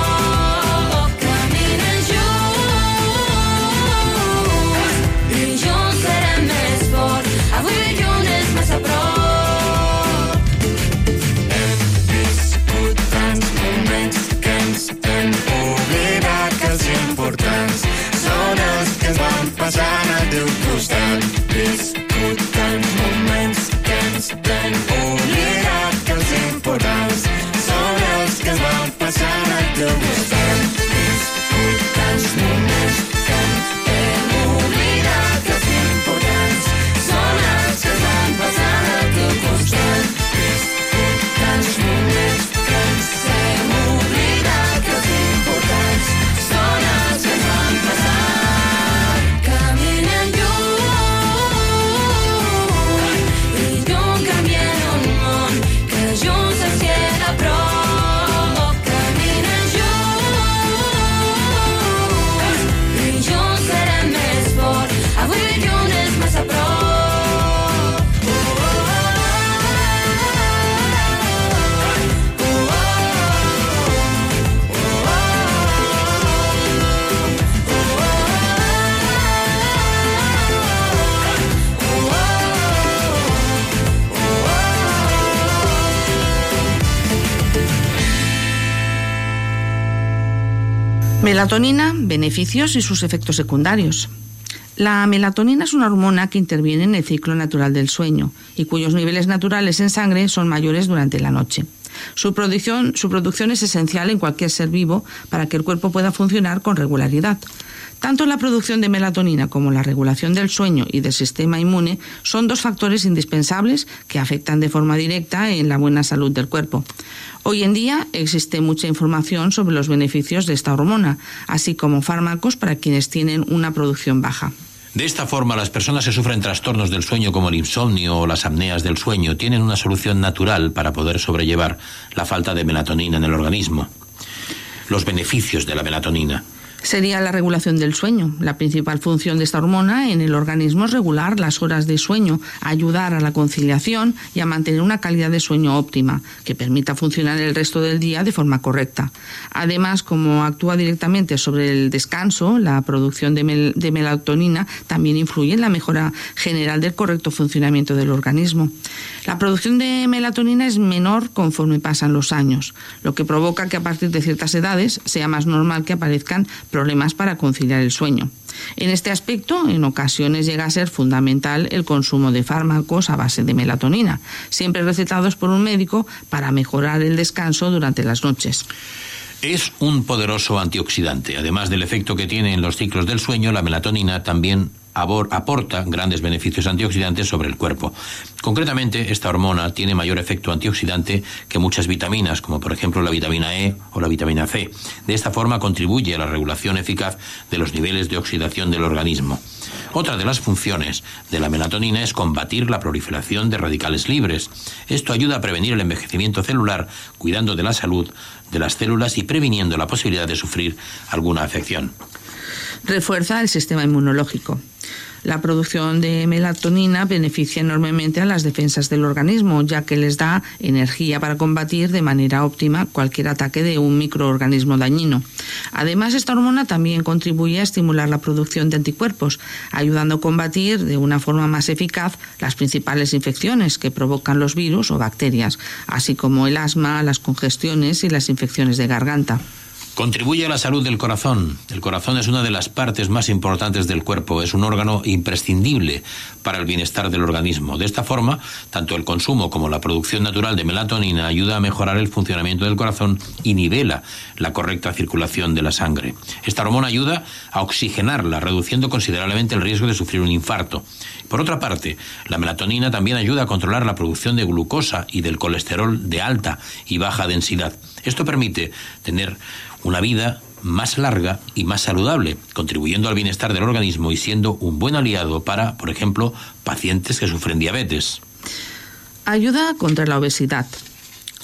és massa a. Melatonina, beneficios y sus efectos secundarios. La melatonina es una hormona que interviene en el ciclo natural del sueño y cuyos niveles naturales en sangre son mayores durante la noche. Su producción, es esencial en cualquier ser vivo para que el cuerpo pueda funcionar con regularidad. Tanto la producción de melatonina como la regulación del sueño y del sistema inmune son dos factores indispensables que afectan de forma directa en la buena salud del cuerpo. Hoy en día existe mucha información sobre los beneficios de esta hormona, así como fármacos para quienes tienen una producción baja. De esta forma, las personas que sufren trastornos del sueño como el insomnio o las apneas del sueño tienen una solución natural para poder sobrellevar la falta de melatonina en el organismo. Los beneficios de la melatonina. Sería la regulación del sueño. La principal función de esta hormona en el organismo es regular las horas de sueño, ayudar a la conciliación y a mantener una calidad de sueño óptima, que permita funcionar el resto del día de forma correcta. Además, como actúa directamente sobre el descanso, la producción de, de melatonina también influye en la mejora general del correcto funcionamiento del organismo. La producción de melatonina es menor conforme pasan los años, lo que provoca que a partir de ciertas edades sea más normal que aparezcan problemas para conciliar el sueño. En este aspecto, en ocasiones llega a ser fundamental el consumo de fármacos a base de melatonina, siempre recetados por un médico para mejorar el descanso durante las noches. Es un poderoso antioxidante. Además del efecto que tiene en los ciclos del sueño, la melatonina también aporta grandes beneficios antioxidantes sobre el cuerpo. Concretamente, esta hormona tiene mayor efecto antioxidante que muchas vitaminas, como por ejemplo la vitamina E o la vitamina C. De esta forma contribuye a la regulación eficaz de los niveles de oxidación del organismo. Otra de las funciones de la melatonina es combatir la proliferación de radicales libres. Esto ayuda a prevenir el envejecimiento celular, cuidando de la salud de las células y previniendo la posibilidad de sufrir alguna afección. Refuerza el sistema inmunológico. La producción de melatonina beneficia enormemente a las defensas del organismo, ya que les da energía para combatir de manera óptima cualquier ataque de un microorganismo dañino. Además, esta hormona también contribuye a estimular la producción de anticuerpos, ayudando a combatir de una forma más eficaz las principales infecciones que provocan los virus o bacterias, así como el asma, las congestiones y las infecciones de garganta. Contribuye a la salud del corazón. El corazón es una de las partes más importantes del cuerpo, es un órgano imprescindible para el bienestar del organismo. De esta forma, tanto el consumo como la producción natural de melatonina ayuda a mejorar el funcionamiento del corazón y nivela la correcta circulación de la sangre. Esta hormona ayuda a oxigenarla, reduciendo considerablemente el riesgo de sufrir un infarto. Por otra parte, la melatonina también ayuda a controlar la producción de glucosa y del colesterol de alta y baja densidad. Esto permite tener una vida más larga y más saludable, contribuyendo al bienestar del organismo y siendo un buen aliado para, por ejemplo, pacientes que sufren diabetes. Ayuda contra la obesidad.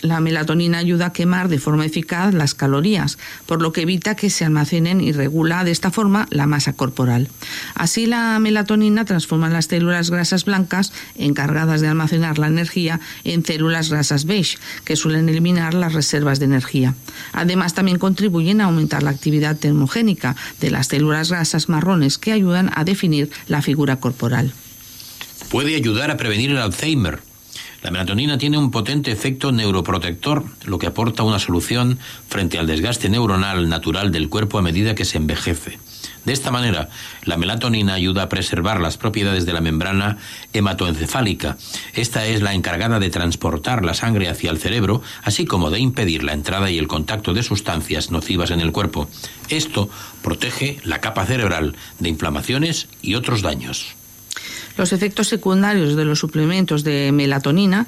La melatonina ayuda a quemar de forma eficaz las calorías, por lo que evita que se almacenen y regula de esta forma la masa corporal. Así la melatonina transforma las células grasas blancas, encargadas de almacenar la energía, en células grasas beige, que suelen eliminar las reservas de energía. Además, también contribuyen a aumentar la actividad termogénica de las células grasas marrones que ayudan a definir la figura corporal. Puede ayudar a prevenir el Alzheimer. La melatonina tiene un potente efecto neuroprotector, lo que aporta una solución frente al desgaste neuronal natural del cuerpo a medida que se envejece. De esta manera, la melatonina ayuda a preservar las propiedades de la membrana hematoencefálica. Esta es la encargada de transportar la sangre hacia el cerebro, así como de impedir la entrada y el contacto de sustancias nocivas en el cuerpo. Esto protege la capa cerebral de inflamaciones y otros daños. Los efectos secundarios de los suplementos de melatonina,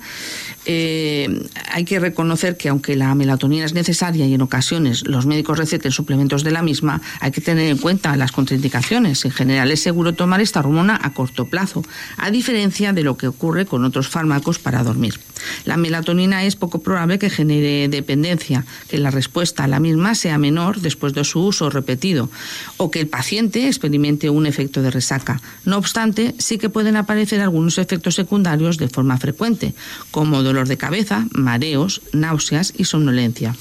eh, hay que reconocer que aunque la melatonina es necesaria y en ocasiones los médicos receten suplementos de la misma, hay que tener en cuenta las contraindicaciones. En general es seguro tomar esta hormona a corto plazo, a diferencia de lo que ocurre con otros fármacos para dormir. La melatonina es poco probable que genere dependencia, que la respuesta a la misma sea menor después de su uso repetido o que el paciente experimente un efecto de resaca. No obstante, sí que pueden aparecer algunos efectos secundarios de forma frecuente, como dolor de cabeza, mareos, náuseas y somnolencia.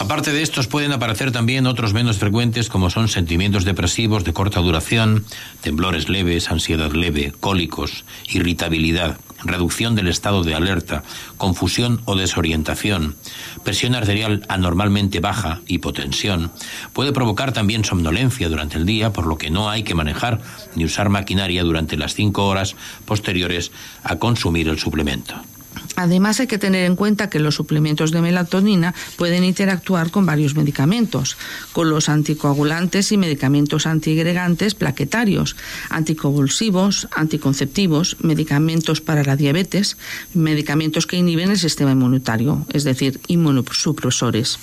Aparte de estos pueden aparecer también otros menos frecuentes como son sentimientos depresivos de corta duración, temblores leves, ansiedad leve, cólicos, irritabilidad, reducción del estado de alerta, confusión o desorientación, presión arterial anormalmente baja, hipotensión. Puede provocar también somnolencia durante el día, por lo que no hay que manejar ni usar maquinaria durante las cinco horas posteriores a consumir el suplemento. Además, hay que tener en cuenta que los suplementos de melatonina pueden interactuar con varios medicamentos, con los anticoagulantes y medicamentos antiagregantes plaquetarios, anticonvulsivos, anticonceptivos, medicamentos para la diabetes, medicamentos que inhiben el sistema inmunitario, es decir, inmunosupresores.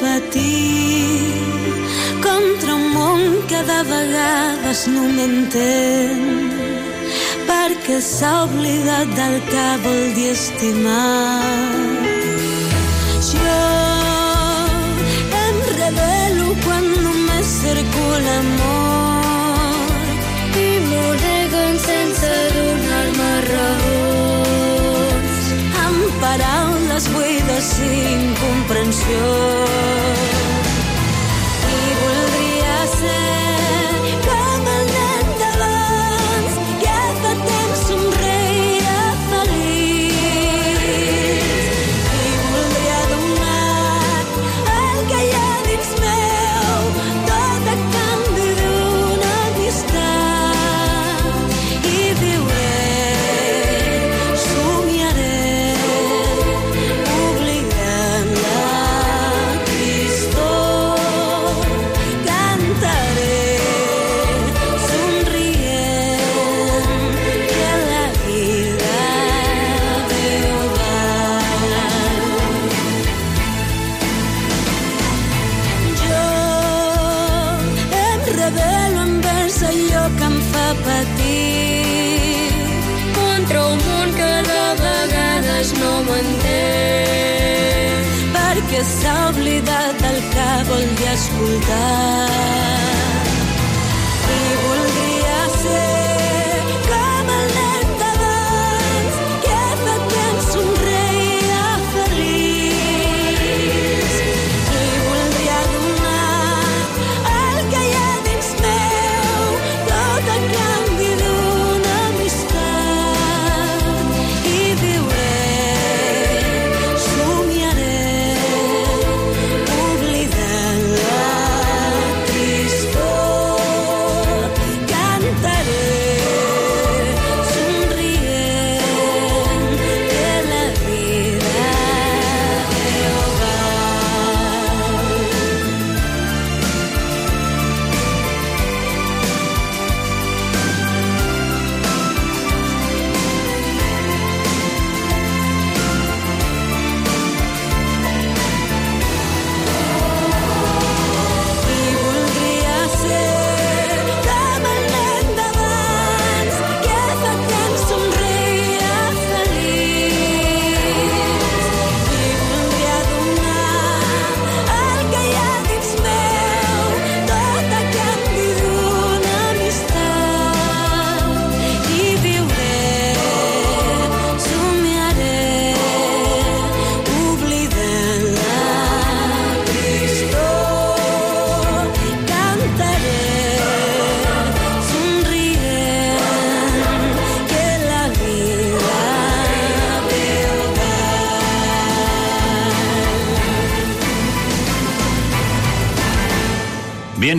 Patir contra un món que de vegades no m'entén perquè s'ha oblidat del que vol dir estimar. Jo em rebel·lo quan només cerco l'amor i m'ho neguen sense donar-me raons amb paraules buides i incomprensió.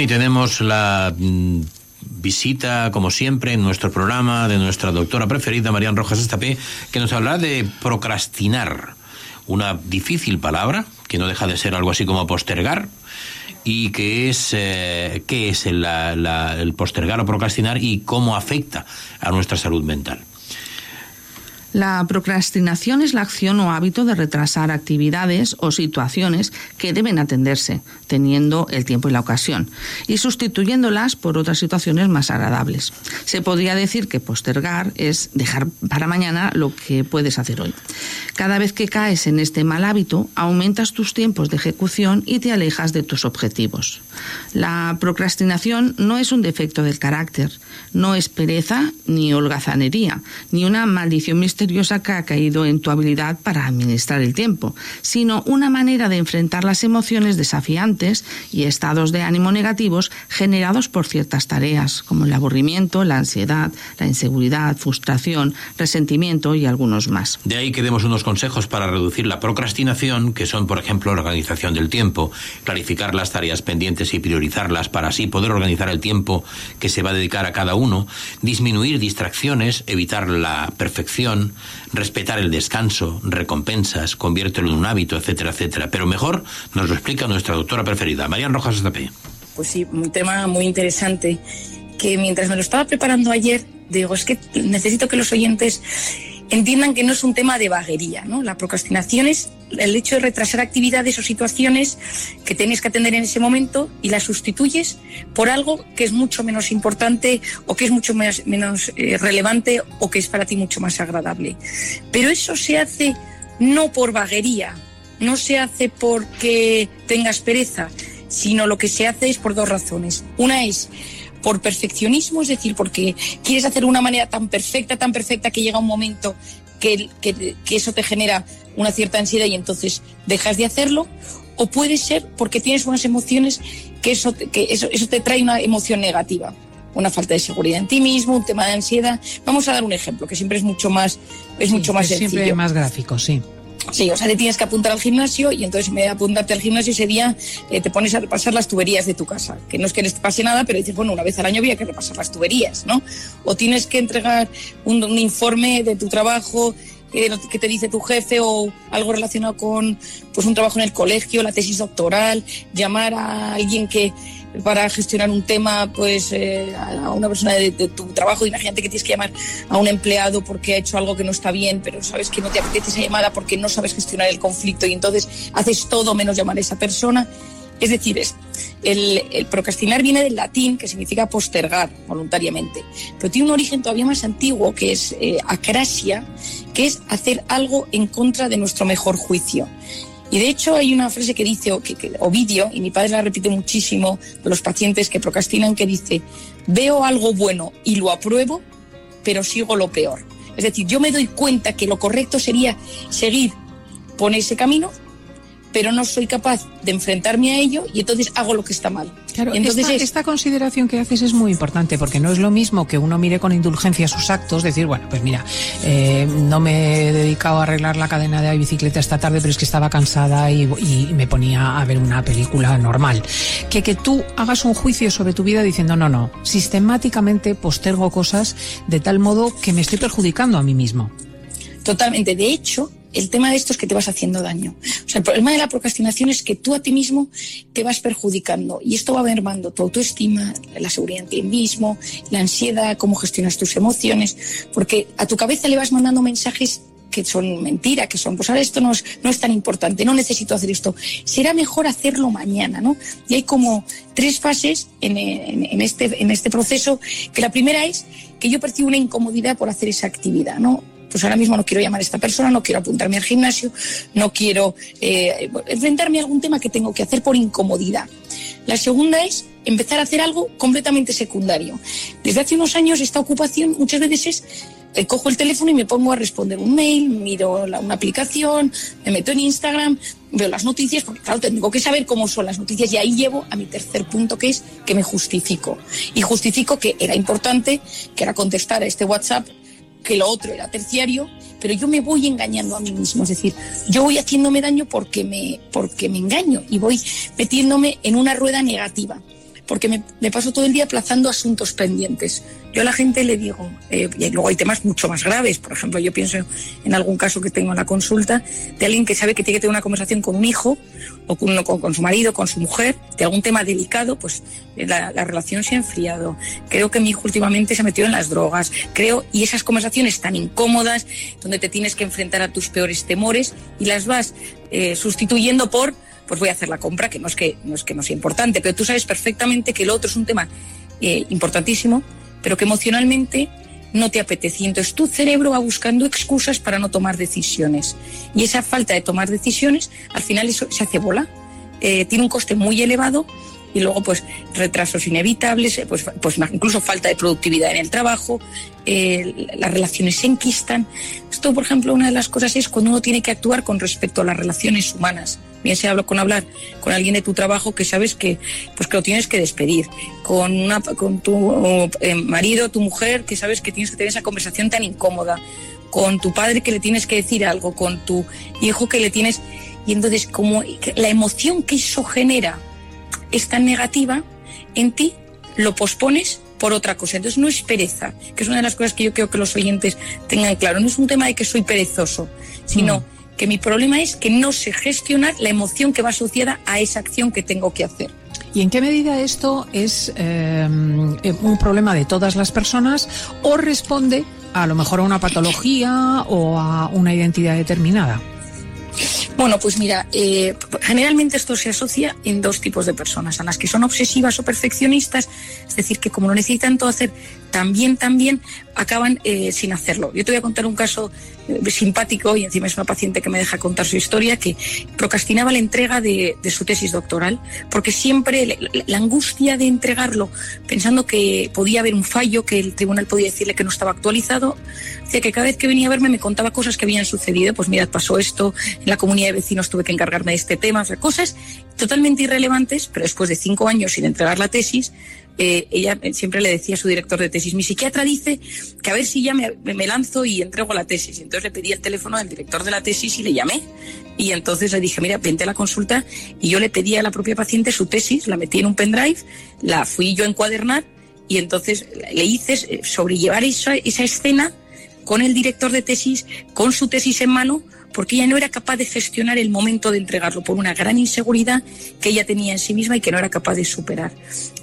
Y tenemos la mm, visita, como siempre, en nuestro programa de nuestra doctora preferida, Marian Rojas Estapé, que nos hablará de procrastinar. Una difícil palabra, que no deja de ser algo así como postergar, y que es, eh, qué es el, el postergar o procrastinar y cómo afecta a nuestra salud mental. La procrastinación es la acción o hábito de retrasar actividades o situaciones que deben atenderse, teniendo el tiempo y la ocasión, y sustituyéndolas por otras situaciones más agradables. Se podría decir que postergar es dejar para mañana lo que puedes hacer hoy. Cada vez que caes en este mal hábito, aumentas tus tiempos de ejecución y te alejas de tus objetivos. La procrastinación no es un defecto del carácter, no es pereza ni holgazanería, ni una maldición misteriosa que ha caído en tu habilidad para administrar el tiempo, sino una manera de enfrentar las emociones desafiantes y estados de ánimo negativos generados por ciertas tareas, como el aburrimiento, la ansiedad, la inseguridad, frustración, resentimiento y algunos más. De ahí que demos unos consejos para reducir la procrastinación, que son, por ejemplo, la organización del tiempo, clarificar las tareas pendientes y priorizarlas para así poder organizar el tiempo que se va a dedicar a cada uno, disminuir distracciones, evitar la perfección, respetar el descanso, recompensas, conviértelo en un hábito, etcétera, etcétera. Pero mejor nos lo explica nuestra doctora preferida, Marian Rojas Estapé. Pues sí, un tema muy interesante que mientras me lo estaba preparando ayer, digo, es que necesito que los oyentes entiendan que no es un tema de vaguería, ¿no? La procrastinación es el hecho de retrasar actividades o situaciones que tienes que atender en ese momento y las sustituyes por algo que es mucho menos importante o que es mucho menos, menos eh, relevante o que es para ti mucho más agradable. Pero eso se hace no por vaguería, no se hace porque tengas pereza, sino lo que se hace es por dos razones. Una es por perfeccionismo, es decir, porque quieres hacerlo de una manera tan perfecta, tan perfecta que llega un momento que, que- que eso te genera una cierta ansiedad y entonces dejas de hacerlo, o puede ser porque tienes unas emociones que eso, te- que eso, eso te trae una emoción negativa. Una falta de seguridad en ti mismo, un tema de ansiedad. Vamos a dar un ejemplo que siempre es mucho más, es Sí, mucho más que sencillo. Siempre más gráfico, sí. Sí, o sea, te tienes que apuntar al gimnasio y entonces en vez de apuntarte al gimnasio ese día eh, te pones a repasar las tuberías de tu casa. Que no es que les pase nada, pero dices, bueno, una vez al año había que repasar las tuberías, ¿no? O tienes que entregar un, informe de tu trabajo eh, que te dice tu jefe o algo relacionado con pues un trabajo en el colegio, la tesis doctoral, llamar a alguien que para gestionar un tema, pues eh, a una persona de, tu trabajo, imagínate que tienes que llamar a un empleado porque ha hecho algo que no está bien, pero sabes que no te apetece esa llamada porque no sabes gestionar el conflicto y entonces haces todo menos llamar a esa persona. Es decir, es, el, el procrastinar viene del latín, que significa postergar voluntariamente, pero tiene un origen todavía más antiguo, que es eh, acrasia, que es hacer algo en contra de nuestro mejor juicio. Y de hecho hay una frase que dice, que, que- Ovidio, y mi padre la repite muchísimo de los pacientes que procrastinan, que dice, veo algo bueno y lo apruebo, pero sigo lo peor. Es decir, yo me doy cuenta que lo correcto sería seguir por ese camino, pero no soy capaz de enfrentarme a ello y entonces hago lo que está mal. Claro, entonces esta, es- esta consideración que haces es muy importante porque no es lo mismo que uno mire con indulgencia sus actos, decir, bueno, pues mira, eh, no me he dedicado a arreglar la cadena de la bicicleta esta tarde, pero es que estaba cansada y, y me ponía a ver una película normal. Que que tú hagas un juicio sobre tu vida diciendo, no, no, sistemáticamente postergo cosas de tal modo que me estoy perjudicando a mí mismo. Totalmente. De hecho, el tema de esto es que te vas haciendo daño. O sea, el problema de la procrastinación es que tú a ti mismo te vas perjudicando y esto va mermando tu autoestima, la seguridad en ti mismo, la ansiedad, cómo gestionas tus emociones, porque a tu cabeza le vas mandando mensajes que son mentira, que son, pues ahora esto no es, no es tan importante, no necesito hacer esto, será mejor hacerlo mañana, ¿no? Y hay como tres fases en, en- este, en este proceso, que la primera es que yo percibo una incomodidad por hacer esa actividad, ¿no? Pues ahora mismo no quiero llamar a esta persona, no quiero apuntarme al gimnasio, no quiero eh, enfrentarme a algún tema que tengo que hacer por incomodidad. La segunda es empezar a hacer algo completamente secundario. Desde hace unos años esta ocupación muchas veces es eh, cojo el teléfono y me pongo a responder un mail, miro una aplicación, me meto en Instagram, veo las noticias, porque claro, tengo que saber cómo son las noticias y ahí llevo a mi tercer punto que es que me justifico. Y justifico que era importante, que era contestar a este WhatsApp, que lo otro era terciario, pero yo me voy engañando a mí mismo, es decir, yo voy haciéndome daño porque me, porque me engaño y voy metiéndome en una rueda negativa. porque me, me paso todo el día aplazando asuntos pendientes. Yo a la gente le digo, eh, y luego hay temas mucho más graves, por ejemplo, yo pienso en algún caso que tengo en la consulta de alguien que sabe que tiene que tener una conversación con un hijo o con, su marido, con su mujer, de algún tema delicado, pues la, la relación se ha enfriado. Creo que mi hijo últimamente se ha metido en las drogas, creo, y esas conversaciones tan incómodas, donde te tienes que enfrentar a tus peores temores y las vas eh, sustituyendo por pues voy a hacer la compra, que no es que no, es que no sea importante, pero tú sabes perfectamente que lo otro es un tema eh, importantísimo, pero que emocionalmente no te apetece. Entonces tu cerebro va buscando excusas para no tomar decisiones. Y esa falta de tomar decisiones, al final eso se hace bola. Eh, tiene un coste muy elevado y luego pues retrasos inevitables, eh, pues, pues incluso falta de productividad en el trabajo, eh, las relaciones se enquistan. Esto, por ejemplo, una de las cosas es cuando uno tiene que actuar con respecto a las relaciones humanas. Bien se habla con hablar con alguien de tu trabajo que sabes que pues que lo tienes que despedir, con una con tu eh, marido, tu mujer que sabes que tienes que tener esa conversación tan incómoda, con tu padre que le tienes que decir algo, con tu hijo que le tienes y entonces como la emoción que eso genera es tan negativa en ti, lo pospones por otra cosa. Entonces no es pereza, que es una de las cosas que yo creo que los oyentes tengan claro. No es un tema de que soy perezoso, sino Mm. Que mi problema es que no sé gestionar la emoción que va asociada a esa acción que tengo que hacer. ¿Y en qué medida esto es eh, un problema de todas las personas o responde a lo mejor a una patología o a una identidad determinada? Bueno, pues mira, eh, generalmente esto se asocia en dos tipos de personas, a las que son obsesivas o perfeccionistas, es decir, que como lo necesitan todo hacer también, también, acaban eh, sin hacerlo. Yo te voy a contar un caso eh, simpático y encima es una paciente que me deja contar su historia, que procrastinaba la entrega de, su tesis doctoral, porque siempre la angustia de entregarlo, pensando que podía haber un fallo, que el tribunal podía decirle que no estaba actualizado, hacía que cada vez que venía a verme me contaba cosas que habían sucedido, pues mirad, pasó esto, en la comunidad de vecinos tuve que encargarme de este tema, o cosas totalmente irrelevantes, pero después de cinco años sin entregar la tesis, eh, ella siempre le decía a su director de tesis, mi psiquiatra dice que a ver si ya me, me lanzo y entrego la tesis. Entonces le pedí el teléfono del director de la tesis y le llamé. Y entonces le dije, mira, vente a la consulta. Y yo le pedí a la propia paciente su tesis, la metí en un pendrive, la fui yo a encuadernar y entonces le hice eh, sobrellevar esa, esa escena con el director de tesis, con su tesis en mano, porque ella no era capaz de gestionar el momento de entregarlo por una gran inseguridad que ella tenía en sí misma y que no era capaz de superar.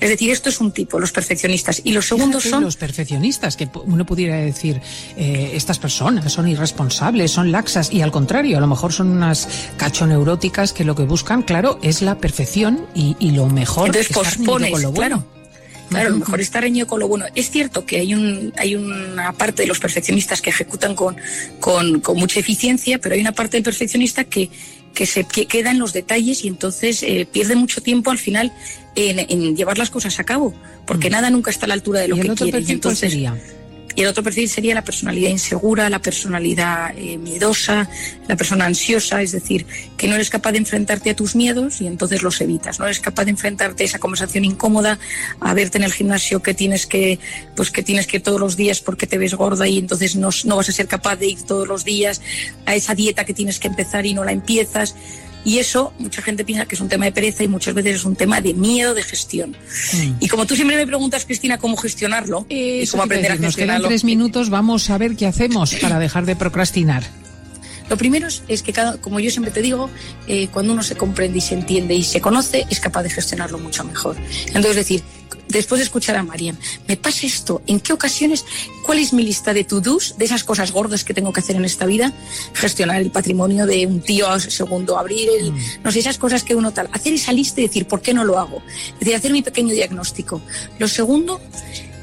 Es decir, esto es un tipo, los perfeccionistas. Y los segundos son los perfeccionistas, que uno pudiera decir, eh, estas personas son irresponsables, son laxas, y al contrario, a lo mejor son unas cachoneuróticas que lo que buscan, claro, es la perfección y, y lo mejor Entonces pospones, con lo bueno. claro. Claro, a lo mejor está reñido con lo bueno. Es cierto que hay, un, hay una parte de los perfeccionistas que ejecutan con, con, con mucha eficiencia, pero hay una parte del perfeccionista que, que se que queda en los detalles y entonces eh, pierde mucho tiempo al final en, en llevar las cosas a cabo, porque nada nunca está a la altura de lo. ¿Y el que otro quiere. Cuál entonces, sería? Y el otro perfil sería la personalidad insegura, la personalidad eh, miedosa, la persona ansiosa, es decir, que no eres capaz de enfrentarte a tus miedos y entonces los evitas. No eres capaz de enfrentarte a esa conversación incómoda, a verte en el gimnasio que tienes que, pues que tienes que ir todos los días porque te ves gorda y entonces no, no vas a ser capaz de ir todos los días, a esa dieta que tienes que empezar y no la empiezas. Y eso mucha gente piensa que es un tema de pereza y muchas veces es un tema de miedo de gestión. Y como tú siempre me preguntas, Cristina, cómo gestionarlo y cómo aprender a decir, nos quedan gestionarlo. tres minutos, vamos a ver qué hacemos para dejar de procrastinar. Lo primero es, es que, cada, como yo siempre te digo, eh, cuando uno se comprende y se entiende y se conoce, es capaz de gestionarlo mucho mejor. Entonces, es decir, después de escuchar a Mariam, me pasa esto, ¿en qué ocasiones? ¿Cuál es mi lista de to-dos, de esas cosas gordas que tengo que hacer en esta vida? Gestionar el patrimonio de un tío segundo, abrir el, no sé, esas cosas que uno tal. Hacer esa lista y decir, ¿por qué no lo hago? Es decir, hacer mi pequeño diagnóstico. Lo segundo,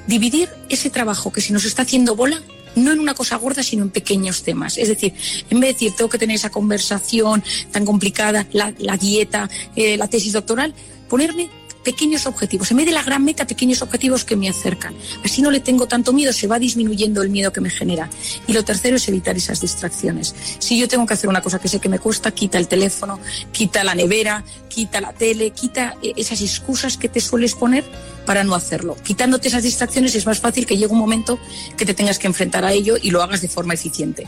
dividir ese trabajo que se nos está haciendo bola no en una cosa gorda, sino en pequeños temas. Es decir, en vez de decir, tengo que tener esa conversación tan complicada, la, la dieta, eh, la tesis doctoral, ponerme pequeños objetivos, en vez de la gran meta, pequeños objetivos que me acercan. Así no le tengo tanto miedo, se va disminuyendo el miedo que me genera. Y lo tercero es evitar esas distracciones. Si yo tengo que hacer una cosa que sé que me cuesta, quita el teléfono, quita la nevera, quita la tele, quita eh, esas excusas que te sueles poner para no hacerlo. Quitándote esas distracciones es más fácil que llegue un momento que te tengas que enfrentar a ello y lo hagas de forma eficiente.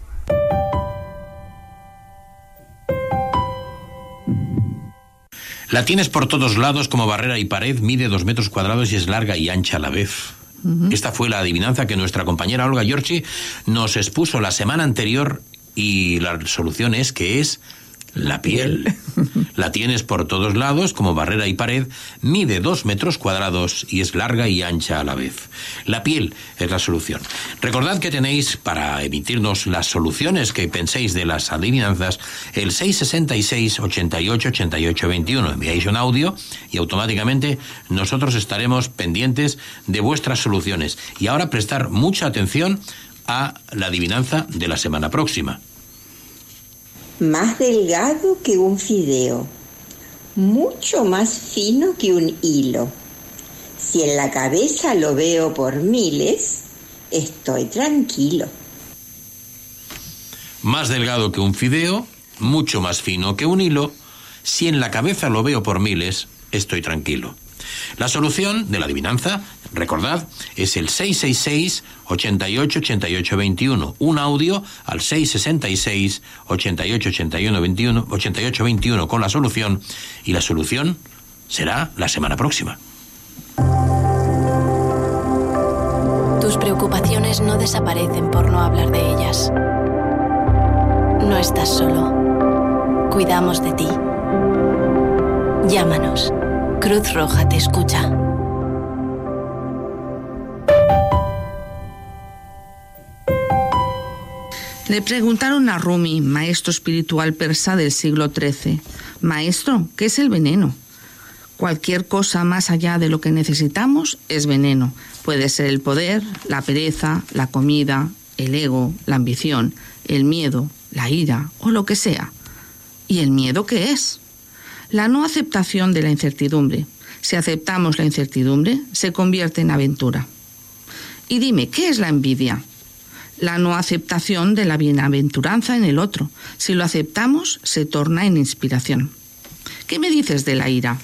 La tienes por todos lados como barrera y pared, mide dos metros cuadrados y es larga y ancha a la vez. Esta fue la adivinanza que nuestra compañera Olga Giorgi nos expuso la semana anterior y la solución es que es la piel. La tienes por todos lados como barrera y pared, mide dos metros cuadrados y es larga y ancha a la vez. La piel es la solución. Recordad que tenéis para emitirnos las soluciones que penséis de las adivinanzas el 666 88 88 21. Enviáis un audio y automáticamente nosotros estaremos pendientes de vuestras soluciones. Y ahora prestar mucha atención a la adivinanza de la semana próxima. Más delgado que un fideo, mucho más fino que un hilo. Si en la cabeza lo veo por miles, estoy tranquilo. Más delgado que un fideo, mucho más fino que un hilo. Si en la cabeza lo veo por miles, estoy tranquilo. La solución de la adivinanza, recordad, es el 666 88 88 21. Un audio al 666 88 81 21 88 21 con la solución y la solución será la semana próxima. Tus preocupaciones no desaparecen por no hablar de ellas. No estás solo. Cuidamos de ti. Llámanos. Cruz Roja te escucha. Le preguntaron a Rumi, maestro espiritual persa del siglo XIII, Maestro, ¿qué es el veneno? Cualquier cosa más allá de lo que necesitamos es veneno. Puede ser el poder, la pereza, la comida, el ego, la ambición, el miedo, la ira o lo que sea. ¿Y el miedo qué es? La no aceptación de la incertidumbre. Si aceptamos la incertidumbre, se convierte en aventura. Y dime, ¿qué es la envidia? La no aceptación de la bienaventuranza en el otro. Si lo aceptamos, se torna en inspiración. ¿Qué me dices de la ira?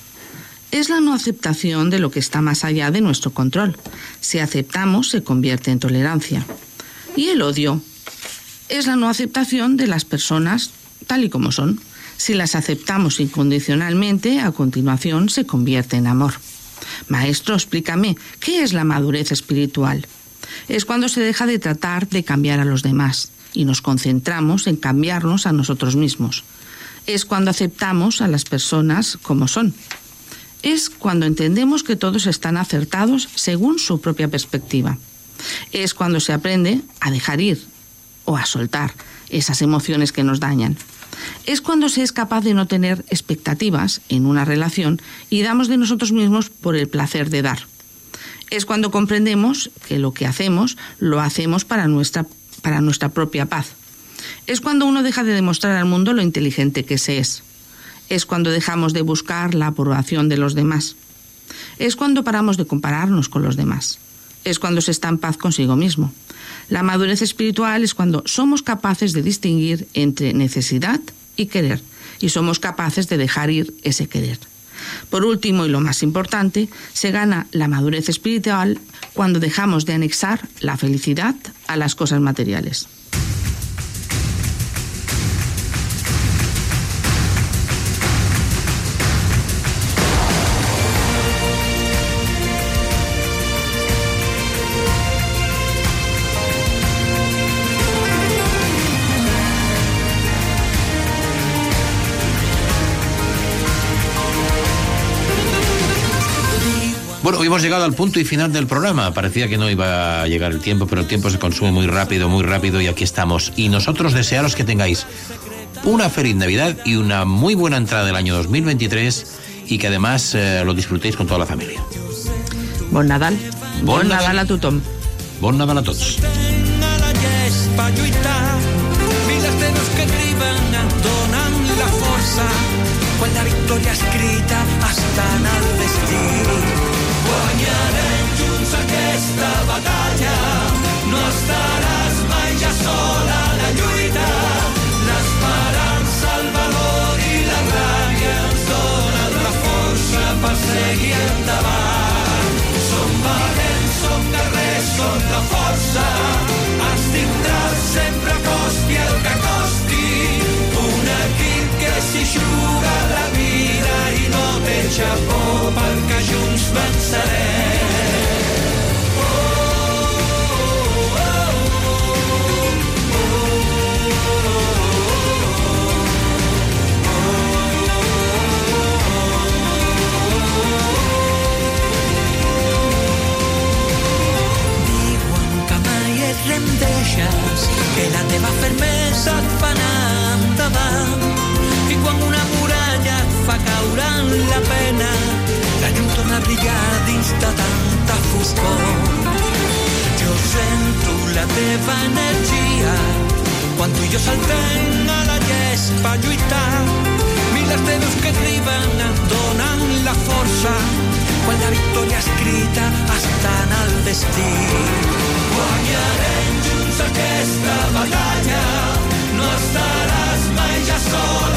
Es la no aceptación de lo que está más allá de nuestro control. Si aceptamos, se convierte en tolerancia. ¿Y el odio? Es la no aceptación de las personas tal y como son. Si las aceptamos incondicionalmente, a continuación se convierte en amor. Maestro, explícame, ¿qué es la madurez espiritual? Es cuando se deja de tratar de cambiar a los demás y nos concentramos en cambiarnos a nosotros mismos. Es cuando aceptamos a las personas como son. Es cuando entendemos que todos están acertados según su propia perspectiva. Es cuando se aprende a dejar ir o a soltar esas emociones que nos dañan. Es cuando se es capaz de no tener expectativas en una relación y damos de nosotros mismos por el placer de dar. Es cuando comprendemos que lo que hacemos lo hacemos para nuestra, para nuestra propia paz. Es cuando uno deja de demostrar al mundo lo inteligente que se es. Es cuando dejamos de buscar la aprobación de los demás. Es cuando paramos de compararnos con los demás. Es cuando se está en paz consigo mismo. La madurez espiritual es cuando somos capaces de distinguir entre necesidad y querer y somos capaces de dejar ir ese querer. Por último, y lo más importante, se gana la madurez espiritual cuando dejamos de anexar la felicidad a las cosas materiales. Bueno, hoy hemos llegado al punto y final del programa. Parecía que no iba a llegar el tiempo, pero el tiempo se consume muy rápido, muy rápido y aquí estamos. Y nosotros desearos que tengáis una feliz Navidad y una muy buena entrada del año 2023 y que además eh, lo disfrutéis con toda la familia. Bon Nadal. Bon Bon Nadal. Nadal a tothom. Bon Nadal a tots. a la gespa lluitar mil estrenos que arriben et donen la força quan la victòria escrita està en el destí. Guanyarem junts aquesta batalla, no estaràs mai ja sola a la lluita. L'esperança, el valor i la ràbia ens donen la força per seguir endavant. Som valents, som guerrers, som la força. Ens tindràs sempre costi el que costi. Un equip que s'hi juga la vida té xapó perquè junts vencerem. Que la teva fermesa et fa anar endavant. I quan una muralla et fa caure en la pena, la llum torna a brillar dins de tanta foscor. Jo sento la teva energia, quan tu i jo saltem a la llespa a lluitar. Milers de veus que criben et donen la força, quan la victòria escrita està en el destí. Guanyarem junts aquesta batalla, no estaràs mai ja sola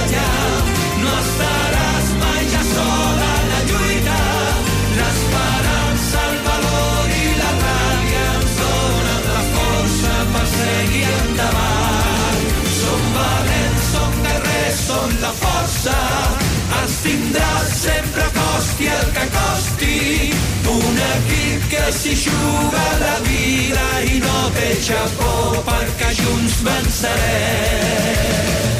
força. Ens tindràs sempre costi el que costi. Un equip que s'hi juga la vida i no té xapó perquè junts vencerem.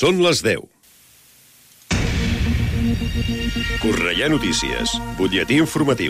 Són les 10. Correia Notícies, butlletí informatiu.